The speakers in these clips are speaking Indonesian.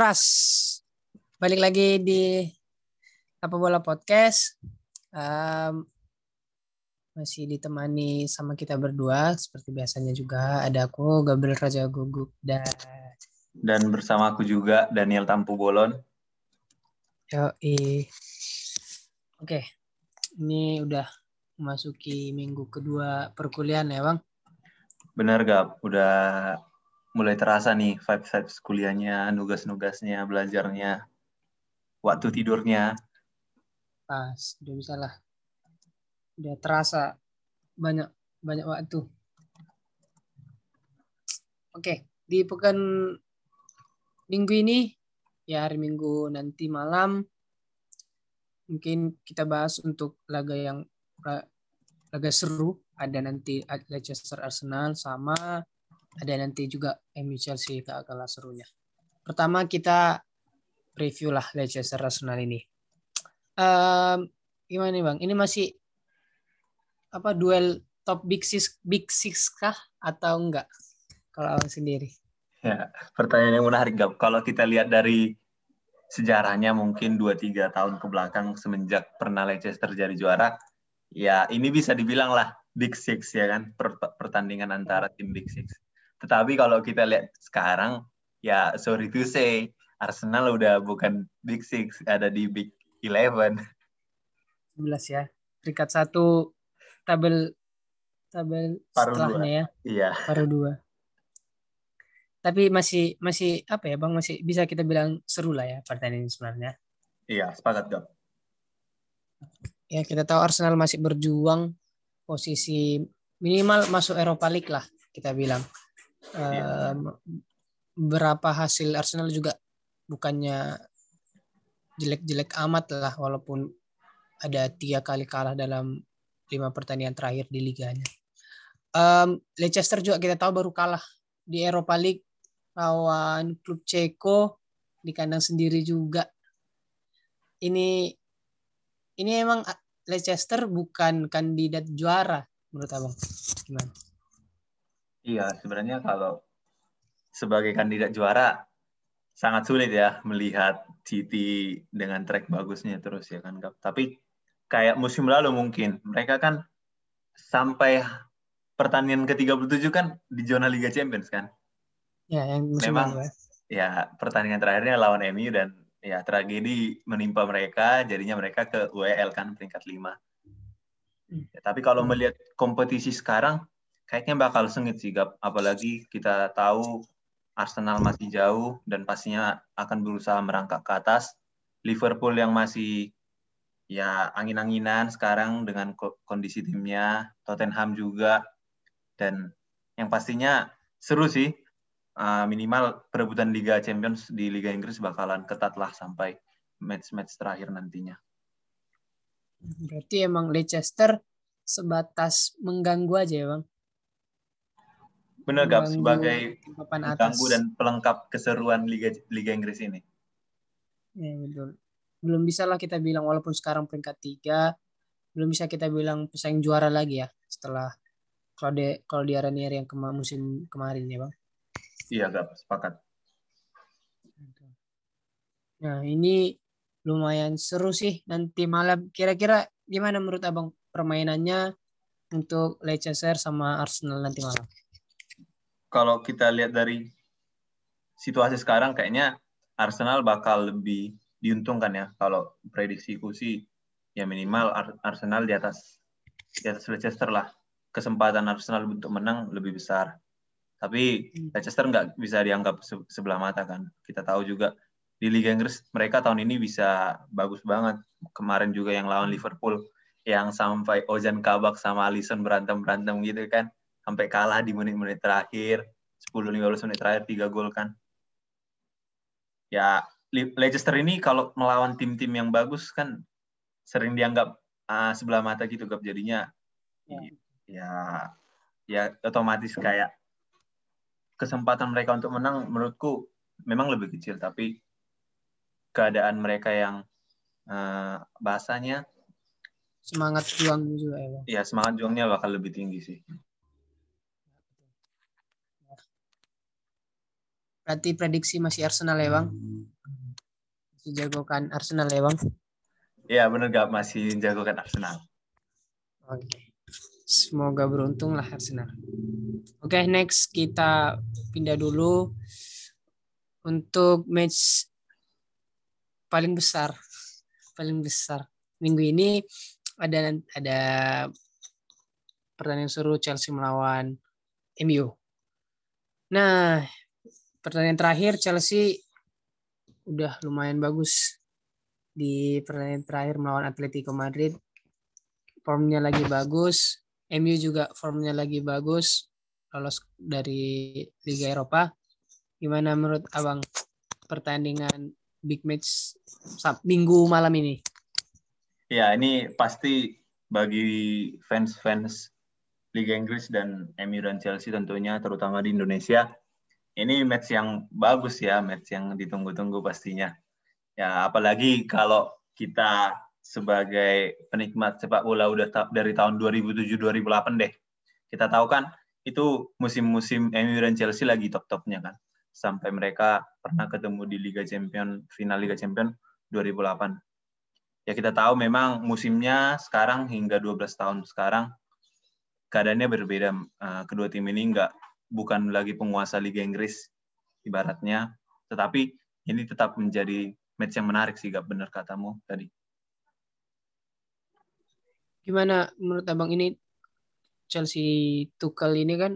Oras, balik lagi di apa bola podcast. Um, masih ditemani sama kita berdua seperti biasanya juga ada aku Gabriel Raja Gugup dan dan bersama aku juga Daniel Tampu Bolon. Yo, Oke, ini udah memasuki minggu kedua perkuliahan ya, Bang? Benar, Gap. Udah mulai terasa nih vibes-vibes kuliahnya, nugas-nugasnya, belajarnya, waktu tidurnya. Pas, udah bisa lah. Udah terasa banyak banyak waktu. Oke, di pekan minggu ini ya hari Minggu nanti malam mungkin kita bahas untuk laga yang laga seru ada nanti Leicester Arsenal sama ada nanti juga MU Chelsea ke kalah serunya. Pertama kita review lah Leicester Arsenal ini. Um, gimana nih bang? Ini masih apa duel top big six big six kah atau enggak? Kalau awal sendiri. Ya, pertanyaan yang menarik Gab. Kalau kita lihat dari sejarahnya mungkin 2-3 tahun ke belakang semenjak pernah Leicester jadi juara, ya ini bisa dibilang lah Big Six ya kan pertandingan antara tim Big Six. Tetapi kalau kita lihat sekarang, ya sorry to say, Arsenal udah bukan Big Six, ada di Big Eleven. 11 ya. Peringkat satu tabel tabel Paru setelahnya dua. ya. Iya. Paruh dua. Tapi masih masih apa ya bang masih bisa kita bilang seru lah ya pertandingan ini sebenarnya. Iya sepakat dong. Ya kita tahu Arsenal masih berjuang posisi minimal masuk Eropa League lah kita bilang uh, berapa hasil Arsenal juga bukannya jelek-jelek amat lah walaupun ada tiga kali kalah dalam lima pertandingan terakhir di liganya. Um, Leicester juga kita tahu baru kalah di Eropa League lawan klub Ceko di kandang sendiri juga. Ini ini emang Leicester bukan kandidat juara menurut abang gimana? Iya, sebenarnya kalau sebagai kandidat juara sangat sulit ya melihat City dengan track bagusnya terus ya kan, Tapi kayak musim lalu mungkin mereka kan sampai pertandingan ke-37 kan di zona Liga Champions kan. Ya, yang musim Memang lalu ya. ya pertandingan terakhirnya lawan MU dan ya tragedi menimpa mereka jadinya mereka ke UEL kan peringkat 5. Hmm. Ya, tapi kalau melihat kompetisi sekarang kayaknya bakal sengit sih Gap. Apalagi kita tahu Arsenal masih jauh dan pastinya akan berusaha merangkak ke atas. Liverpool yang masih ya angin-anginan sekarang dengan kondisi timnya, Tottenham juga dan yang pastinya seru sih. Uh, minimal perebutan Liga Champions di Liga Inggris bakalan ketat lah sampai match-match terakhir nantinya. Berarti emang Leicester sebatas mengganggu aja ya bang? Benar Gap, sebagai ganggu dan pelengkap keseruan Liga Liga Inggris ini. Ya, betul. Belum bisa lah kita bilang walaupun sekarang peringkat tiga, belum bisa kita bilang pesaing juara lagi ya setelah kalau di kalau di yang kema musim kemarin ya bang. Iya Gap, sepakat. Nah ini lumayan seru sih nanti malam. Kira-kira gimana menurut abang permainannya untuk Leicester sama Arsenal nanti malam? Kalau kita lihat dari situasi sekarang kayaknya Arsenal bakal lebih diuntungkan ya. Kalau prediksi sih ya minimal Arsenal di atas di atas Leicester lah. Kesempatan Arsenal untuk menang lebih besar. Tapi hmm. Leicester nggak bisa dianggap sebelah mata kan. Kita tahu juga di Liga Inggris mereka tahun ini bisa bagus banget. Kemarin juga yang lawan Liverpool yang sampai Ozan Kabak sama Alisson berantem berantem gitu kan sampai kalah di menit-menit terakhir. 10-15 menit terakhir tiga gol kan. Ya Leicester ini kalau melawan tim-tim yang bagus kan sering dianggap uh, sebelah mata gitu gap jadinya. Ya. ya ya otomatis kayak kesempatan mereka untuk menang menurutku memang lebih kecil tapi keadaan mereka yang uh, bahasanya semangat juang juga ya Iya semangat juangnya bakal lebih tinggi sih Berarti prediksi masih Arsenal ya bang? Masih jagokan Arsenal ya bang? Iya benar gak masih jagokan Arsenal. Oke. Semoga beruntung lah Arsenal. Oke okay, next kita pindah dulu untuk match paling besar paling besar minggu ini ada ada pertandingan seru Chelsea melawan MU. Nah, pertandingan terakhir Chelsea udah lumayan bagus di pertandingan terakhir melawan Atletico Madrid. Formnya lagi bagus, MU juga formnya lagi bagus, lolos dari Liga Eropa. Gimana menurut Abang pertandingan big match Minggu malam ini? Ya, ini pasti bagi fans-fans Liga Inggris dan MU dan Chelsea tentunya, terutama di Indonesia, ini match yang bagus ya, match yang ditunggu-tunggu pastinya. Ya, apalagi kalau kita sebagai penikmat sepak bola udah dari tahun 2007-2008 deh. Kita tahu kan itu musim-musim MU dan Chelsea lagi top-topnya kan. Sampai mereka pernah ketemu di Liga Champion, final Liga Champion 2008 ya kita tahu memang musimnya sekarang hingga 12 tahun sekarang keadaannya berbeda. Uh, kedua tim ini nggak bukan lagi penguasa Liga Inggris ibaratnya, tetapi ini tetap menjadi match yang menarik sih, gak benar katamu tadi. Gimana menurut abang ini Chelsea Tuchel ini kan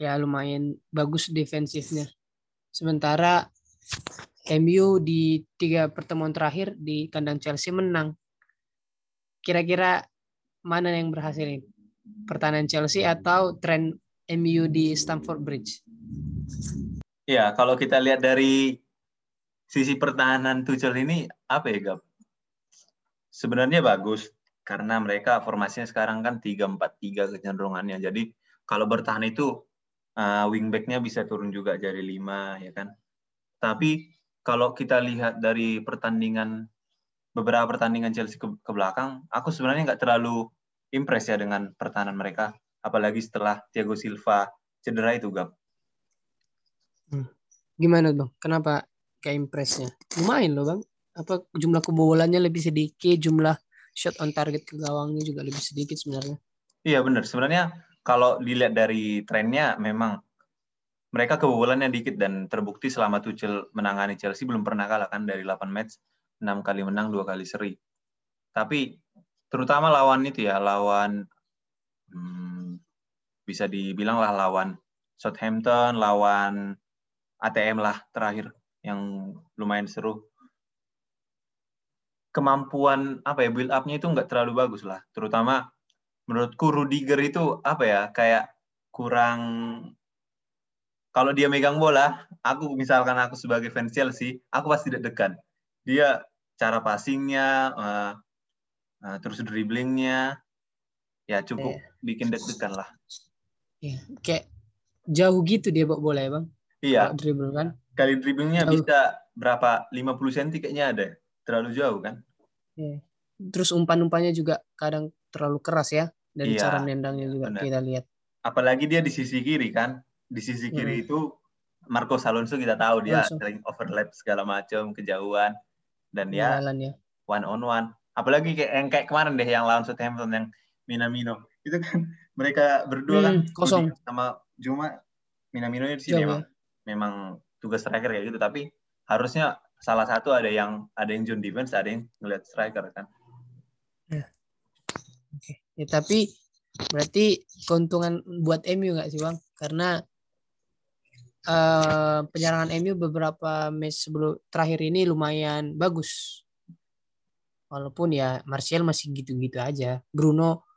ya lumayan bagus defensifnya. Sementara MU di tiga pertemuan terakhir di kandang Chelsea menang. Kira-kira mana yang berhasil ini? Pertahanan Chelsea atau tren MU di Stamford Bridge? Ya, kalau kita lihat dari sisi pertahanan Tuchel ini apa ya, Gap? Sebenarnya bagus karena mereka formasinya sekarang kan 3-4-3 kecenderungannya. Jadi kalau bertahan itu uh, wingbacknya bisa turun juga jadi 5 ya kan. Tapi kalau kita lihat dari pertandingan beberapa pertandingan Chelsea ke, ke belakang, aku sebenarnya nggak terlalu impress ya dengan pertahanan mereka, apalagi setelah Thiago Silva cedera itu, Gap. Hmm. Gimana bang? Kenapa kayak impressnya? Lumayan loh bang. Apa jumlah kebobolannya lebih sedikit, jumlah shot on target ke gawangnya juga lebih sedikit sebenarnya. Iya benar. Sebenarnya kalau dilihat dari trennya memang mereka kebobolannya dikit dan terbukti selama Tuchel menangani Chelsea belum pernah kalah kan dari 8 match, 6 kali menang, 2 kali seri. Tapi terutama lawan itu ya, lawan hmm, bisa dibilang lah lawan Southampton, lawan ATM lah terakhir yang lumayan seru. Kemampuan apa ya build up-nya itu nggak terlalu bagus lah, terutama menurutku Rudiger itu apa ya kayak kurang kalau dia megang bola, aku misalkan aku sebagai fans Chelsea, aku pasti deg-degan. Dia cara passingnya, uh, uh, terus dribblingnya, ya cukup yeah. bikin deg-degan lah. Iya, kayak jauh gitu dia bawa bola ya bang? Iya. dribble kan? Kali dribblingnya jauh. bisa berapa? 50 cm kayaknya ada. Terlalu jauh kan? Yeah. Terus umpan-umpannya juga kadang terlalu keras ya. Dan yeah. cara nendangnya juga Bener. kita lihat. Apalagi dia di sisi kiri kan? di sisi kiri hmm. itu Marco Alonso kita tahu dia Alonso. sering overlap segala macam kejauhan dan dia Jalan, ya. one on one apalagi kayak yang kayak kemarin deh yang lawan Southampton yang Minamino itu kan mereka berdua kan hmm, kan kosong sama Juma Minamino di sini memang memang tugas striker kayak gitu tapi harusnya salah satu ada yang ada yang John defense ada yang ngeliat striker kan ya. Oke. Ya, tapi berarti keuntungan buat MU nggak sih bang karena uh, penyerangan MU beberapa match sebelum terakhir ini lumayan bagus. Walaupun ya Martial masih gitu-gitu aja. Bruno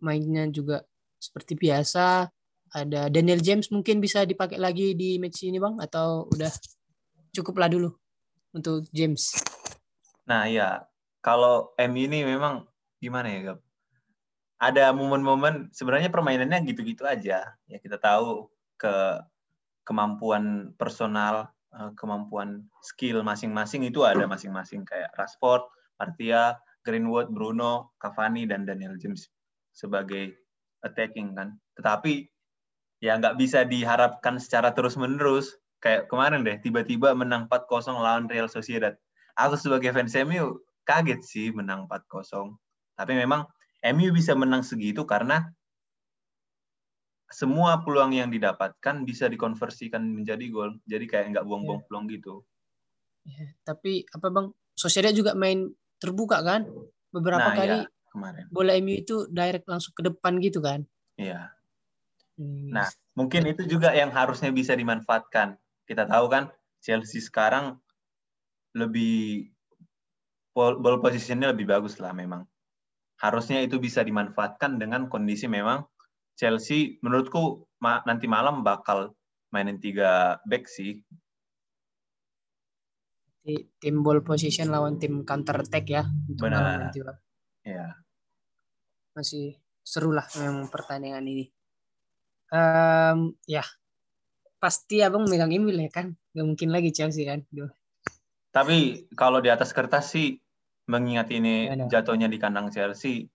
mainnya juga seperti biasa. Ada Daniel James mungkin bisa dipakai lagi di match ini bang atau udah cukuplah dulu untuk James. Nah ya kalau MU ini memang gimana ya Gap? Ada momen-momen sebenarnya permainannya gitu-gitu aja. Ya kita tahu ke kemampuan personal, eh, kemampuan skill masing-masing itu ada masing-masing kayak Rashford, Martia, Greenwood, Bruno, Cavani dan Daniel James sebagai attacking kan. Tetapi ya nggak bisa diharapkan secara terus-menerus kayak kemarin deh tiba-tiba menang 4-0 lawan Real Sociedad. Aku sebagai fans MU kaget sih menang 4-0. Tapi memang MU bisa menang segitu karena semua peluang yang didapatkan bisa dikonversikan menjadi gol. Jadi kayak nggak buang-buang yeah. peluang gitu. Yeah, tapi apa bang? Sociedad juga main terbuka kan? Beberapa nah, kali ya, kemarin. bola MU itu direct langsung ke depan gitu kan? Iya. Hmm. Nah, mungkin itu juga yang harusnya bisa dimanfaatkan kita tahu kan Chelsea sekarang lebih ball positionnya lebih bagus lah memang. Harusnya itu bisa dimanfaatkan dengan kondisi memang Chelsea menurutku ma nanti malam bakal mainin tiga back sih. Tim ball position lawan tim counter attack ya. Benar. Ya. Masih seru lah memang pertandingan ini. Um, ya, pasti abang megang email ya kan? Nggak mungkin lagi Chelsea kan? Duh. tapi kalau di atas kertas sih mengingat ini ya, jatuhnya di kandang Chelsea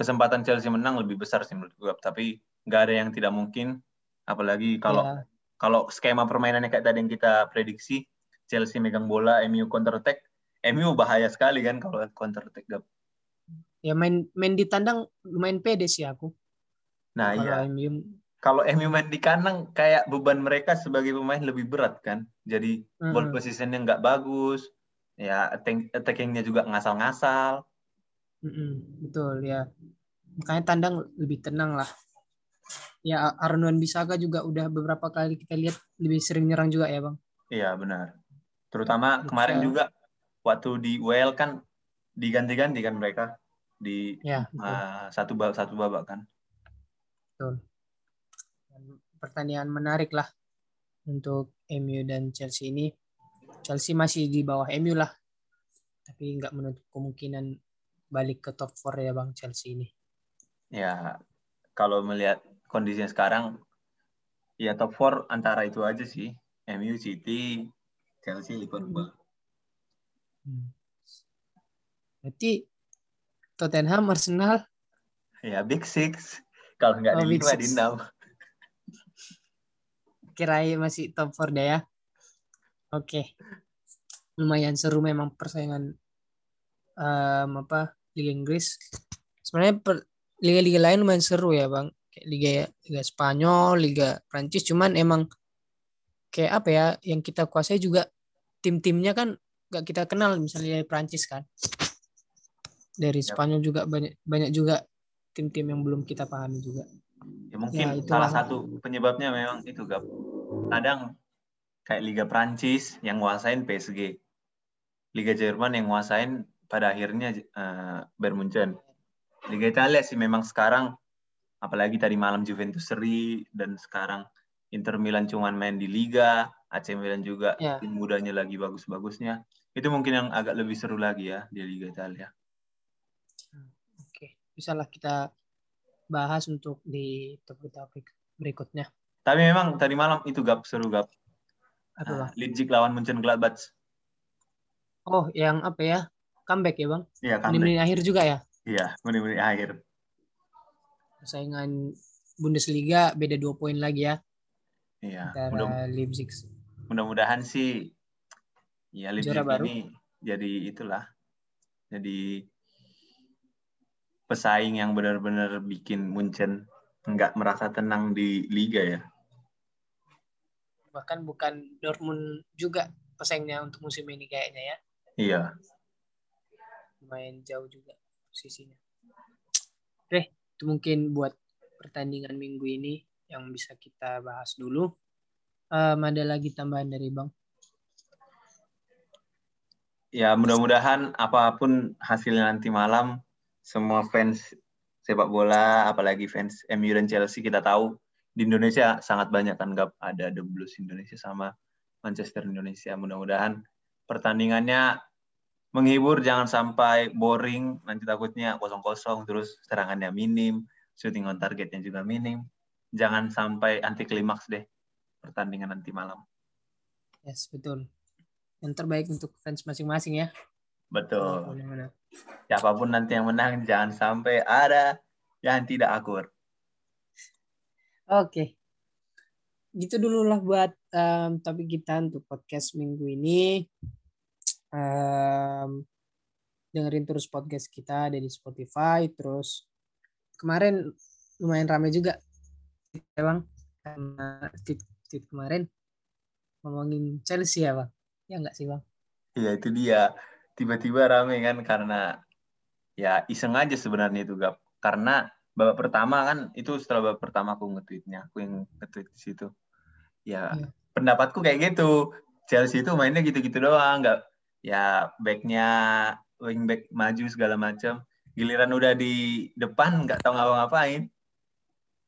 kesempatan Chelsea menang lebih besar sih menurut gue tapi nggak ada yang tidak mungkin. Apalagi kalau ya. kalau skema permainannya kayak tadi yang kita prediksi Chelsea megang bola MU counter attack. MU bahaya sekali kan kalau counter attack ya main main di tandang lumayan pede sih aku nah iya MU kalau MU main di kandang kayak beban mereka sebagai pemain lebih berat kan. Jadi mm-hmm. ball positionnya nggak bagus, ya attackingnya juga ngasal-ngasal. Mm-hmm. Betul ya. Makanya tandang lebih tenang lah. Ya Arnold Bisaka juga udah beberapa kali kita lihat lebih sering nyerang juga ya bang. Iya benar. Terutama Bisa. kemarin juga waktu di WL kan diganti-ganti kan mereka di ya, uh, satu babak satu babak kan. Betul pertandingan menarik lah untuk MU dan Chelsea ini. Chelsea masih di bawah MU lah. Tapi nggak menutup kemungkinan balik ke top 4 ya Bang Chelsea ini. Ya, kalau melihat kondisinya sekarang, ya top 4 antara itu aja sih. MU, City, Chelsea, Liverpool. Hmm. Berarti Tottenham, Arsenal? Ya, Big Six. Kalau nggak oh, di lima, di enam kirain masih top 4 deh ya. Oke. Lumayan seru memang persaingan um, apa Liga Inggris. Sebenarnya liga-liga lain lumayan seru ya, Bang. Kayak Liga Liga Spanyol, Liga Prancis cuman emang kayak apa ya yang kita kuasai juga tim-timnya kan gak kita kenal misalnya dari Prancis kan. Dari Spanyol juga banyak banyak juga tim-tim yang belum kita pahami juga. Ya mungkin ya, salah satu penyebabnya memang itu gap. Kadang kayak Liga Prancis yang nguasain PSG. Liga Jerman yang nguasain pada akhirnya uh, Bayern Munchen. Liga Italia sih memang sekarang apalagi tadi malam Juventus seri dan sekarang Inter Milan cuman main di Liga, AC Milan juga ya. tim mudanya lagi bagus-bagusnya. Itu mungkin yang agak lebih seru lagi ya di Liga Italia. Bisalah kita bahas untuk di topik-topik berikutnya. Tapi memang tadi malam itu gap seru gap. Apa? Uh, Leipzig lawan Munchen Gladbach. Oh, yang apa ya? Comeback ya, Bang? Iya, comeback. Menit akhir juga ya? Iya, menit-menit akhir. Persaingan Bundesliga beda dua poin lagi ya. Iya. Antara mudah, Leipzig. Mudah-mudahan sih ya Leipzig ini jadi itulah. Jadi pesaing yang benar-benar bikin Munchen nggak merasa tenang di liga ya. Bahkan bukan Dortmund juga pesaingnya untuk musim ini kayaknya ya. Iya. Lumayan jauh juga posisinya. Oke, itu mungkin buat pertandingan minggu ini yang bisa kita bahas dulu. Um, ada lagi tambahan dari Bang? Ya, mudah-mudahan apa pun hasilnya nanti malam semua fans sepak bola, apalagi fans MU dan Chelsea kita tahu di Indonesia sangat banyak kan gap ada The Blues Indonesia sama Manchester Indonesia. Mudah-mudahan pertandingannya menghibur, jangan sampai boring. Nanti takutnya kosong-kosong, terus serangannya minim, shooting on targetnya juga minim. Jangan sampai anti klimaks deh pertandingan nanti malam. Yes, betul. Yang terbaik untuk fans masing-masing ya. Betul. Siapa pun nanti yang menang, jangan sampai ada yang tidak akur. Oke. gitu dulu lah buat um, topik kita untuk podcast minggu ini. Um, dengerin terus podcast kita ada di Spotify. Terus kemarin lumayan ramai juga, ya bang, karena tweet, tweet kemarin ngomongin Chelsea ya bang, ya nggak sih bang? Iya itu dia tiba-tiba rame kan karena ya iseng aja sebenarnya itu gap. Karena babak pertama kan itu setelah babak pertama aku nge-tweetnya aku yang nge-tweet di situ. Ya yeah. pendapatku kayak gitu. Chelsea itu mainnya gitu-gitu doang nggak ya backnya wing back maju segala macam. Giliran udah di depan nggak tahu ngapa-ngapain.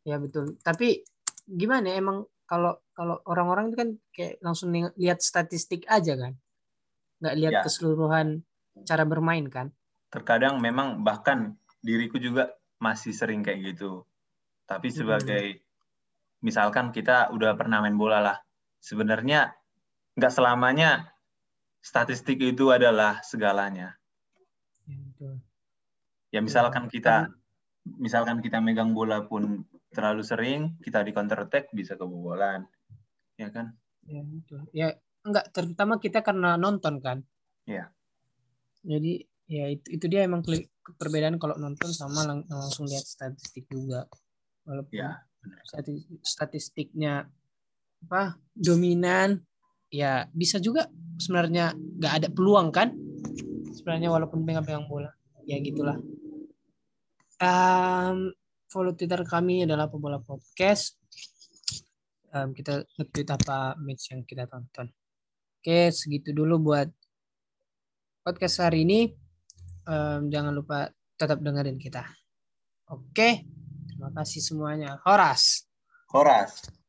Ya betul. Tapi gimana ya, emang kalau kalau orang-orang itu kan kayak langsung lihat statistik aja kan nggak lihat ya. keseluruhan cara bermain kan terkadang memang bahkan diriku juga masih sering kayak gitu. Tapi hmm. sebagai hmm. misalkan kita udah pernah main bola lah, sebenarnya nggak selamanya statistik itu adalah segalanya. Ya, ya misalkan kita misalkan kita megang bola pun terlalu sering, kita di counter attack bisa kebobolan. Ya kan? Ya, betul. Ya enggak terutama kita karena nonton kan. Ya. Jadi ya itu itu dia emang perbedaan kalau nonton sama lang langsung lihat statistik juga. Walaupun ya, statistiknya apa dominan ya bisa juga sebenarnya nggak ada peluang kan. Sebenarnya walaupun pegang-pegang bola ya gitulah. Um, follow twitter kami adalah pebola podcast. Um, kita nge-tweet apa match yang kita tonton oke segitu dulu buat podcast hari ini um, jangan lupa tetap dengerin kita. Oke, terima kasih semuanya. Horas. Horas.